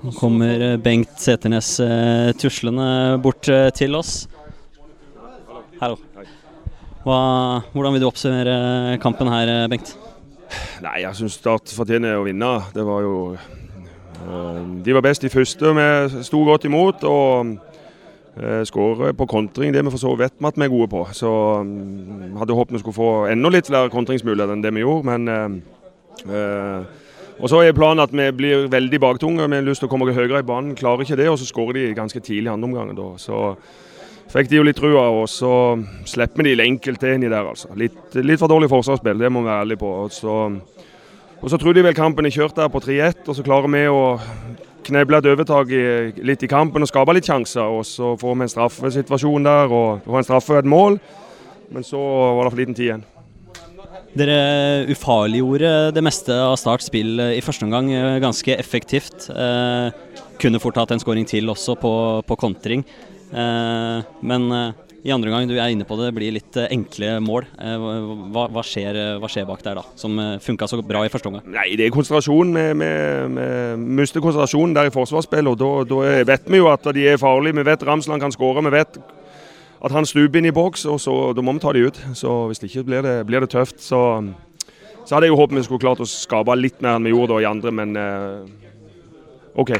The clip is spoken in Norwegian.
Nå kommer eh, Bengt Seternes eh, tuslende bort eh, til oss. Hallo. Hva, hvordan vil du oppsummere kampen her, Bengt? Nei, jeg syns Start fortjener å vinne. Det var jo De var best i første. Vi sto godt imot. og skårer på kontring, det vi for så vet vi at vi er gode på. Så um, hadde håpet vi skulle få enda litt flere kontringsmuligheter enn det vi gjorde. men uh, og så er planen at vi blir veldig baktunge. Vi har lyst til å komme høyere i banen. Klarer ikke det, og så skårer de ganske tidlig i andre omgang. Så fikk de jo litt trua, og så slipper de enkelt til inni der. altså. Litt, litt, for dårlig forsvarsspill, det må vi være ærlige på. Og så, og så trodde de vel kampen er kjørt der på 3-1, og så klarer vi å kneble et overtak litt i kampen og skape litt sjanser. Og så får vi en straffesituasjon der og får en straffe og et mål. Men så var det for liten tid igjen. Dere ufarliggjorde det meste av Starts spill i første omgang ganske effektivt. Eh, kunne fort hatt en skåring til også på, på kontring. Eh, men eh, i andre omgang, du er inne på det, blir litt enkle mål. Hva, hva, skjer, hva skjer, bak der, da, som funka så bra i første omgang? Nei, Det er konsentrasjon. Vi, mister konsentrasjonen der i forsvarsspillet. og Da vet vi jo at de er farlige. Vi vet Ramsland kan skåre. Vi vet at han stuper inn i boks, og så, da må vi ta de ut. Så Hvis ikke blir det, blir det tøft. Så, så hadde jeg jo håpet vi skulle klart å skape litt mer enn vi gjorde da i andre, men eh, OK.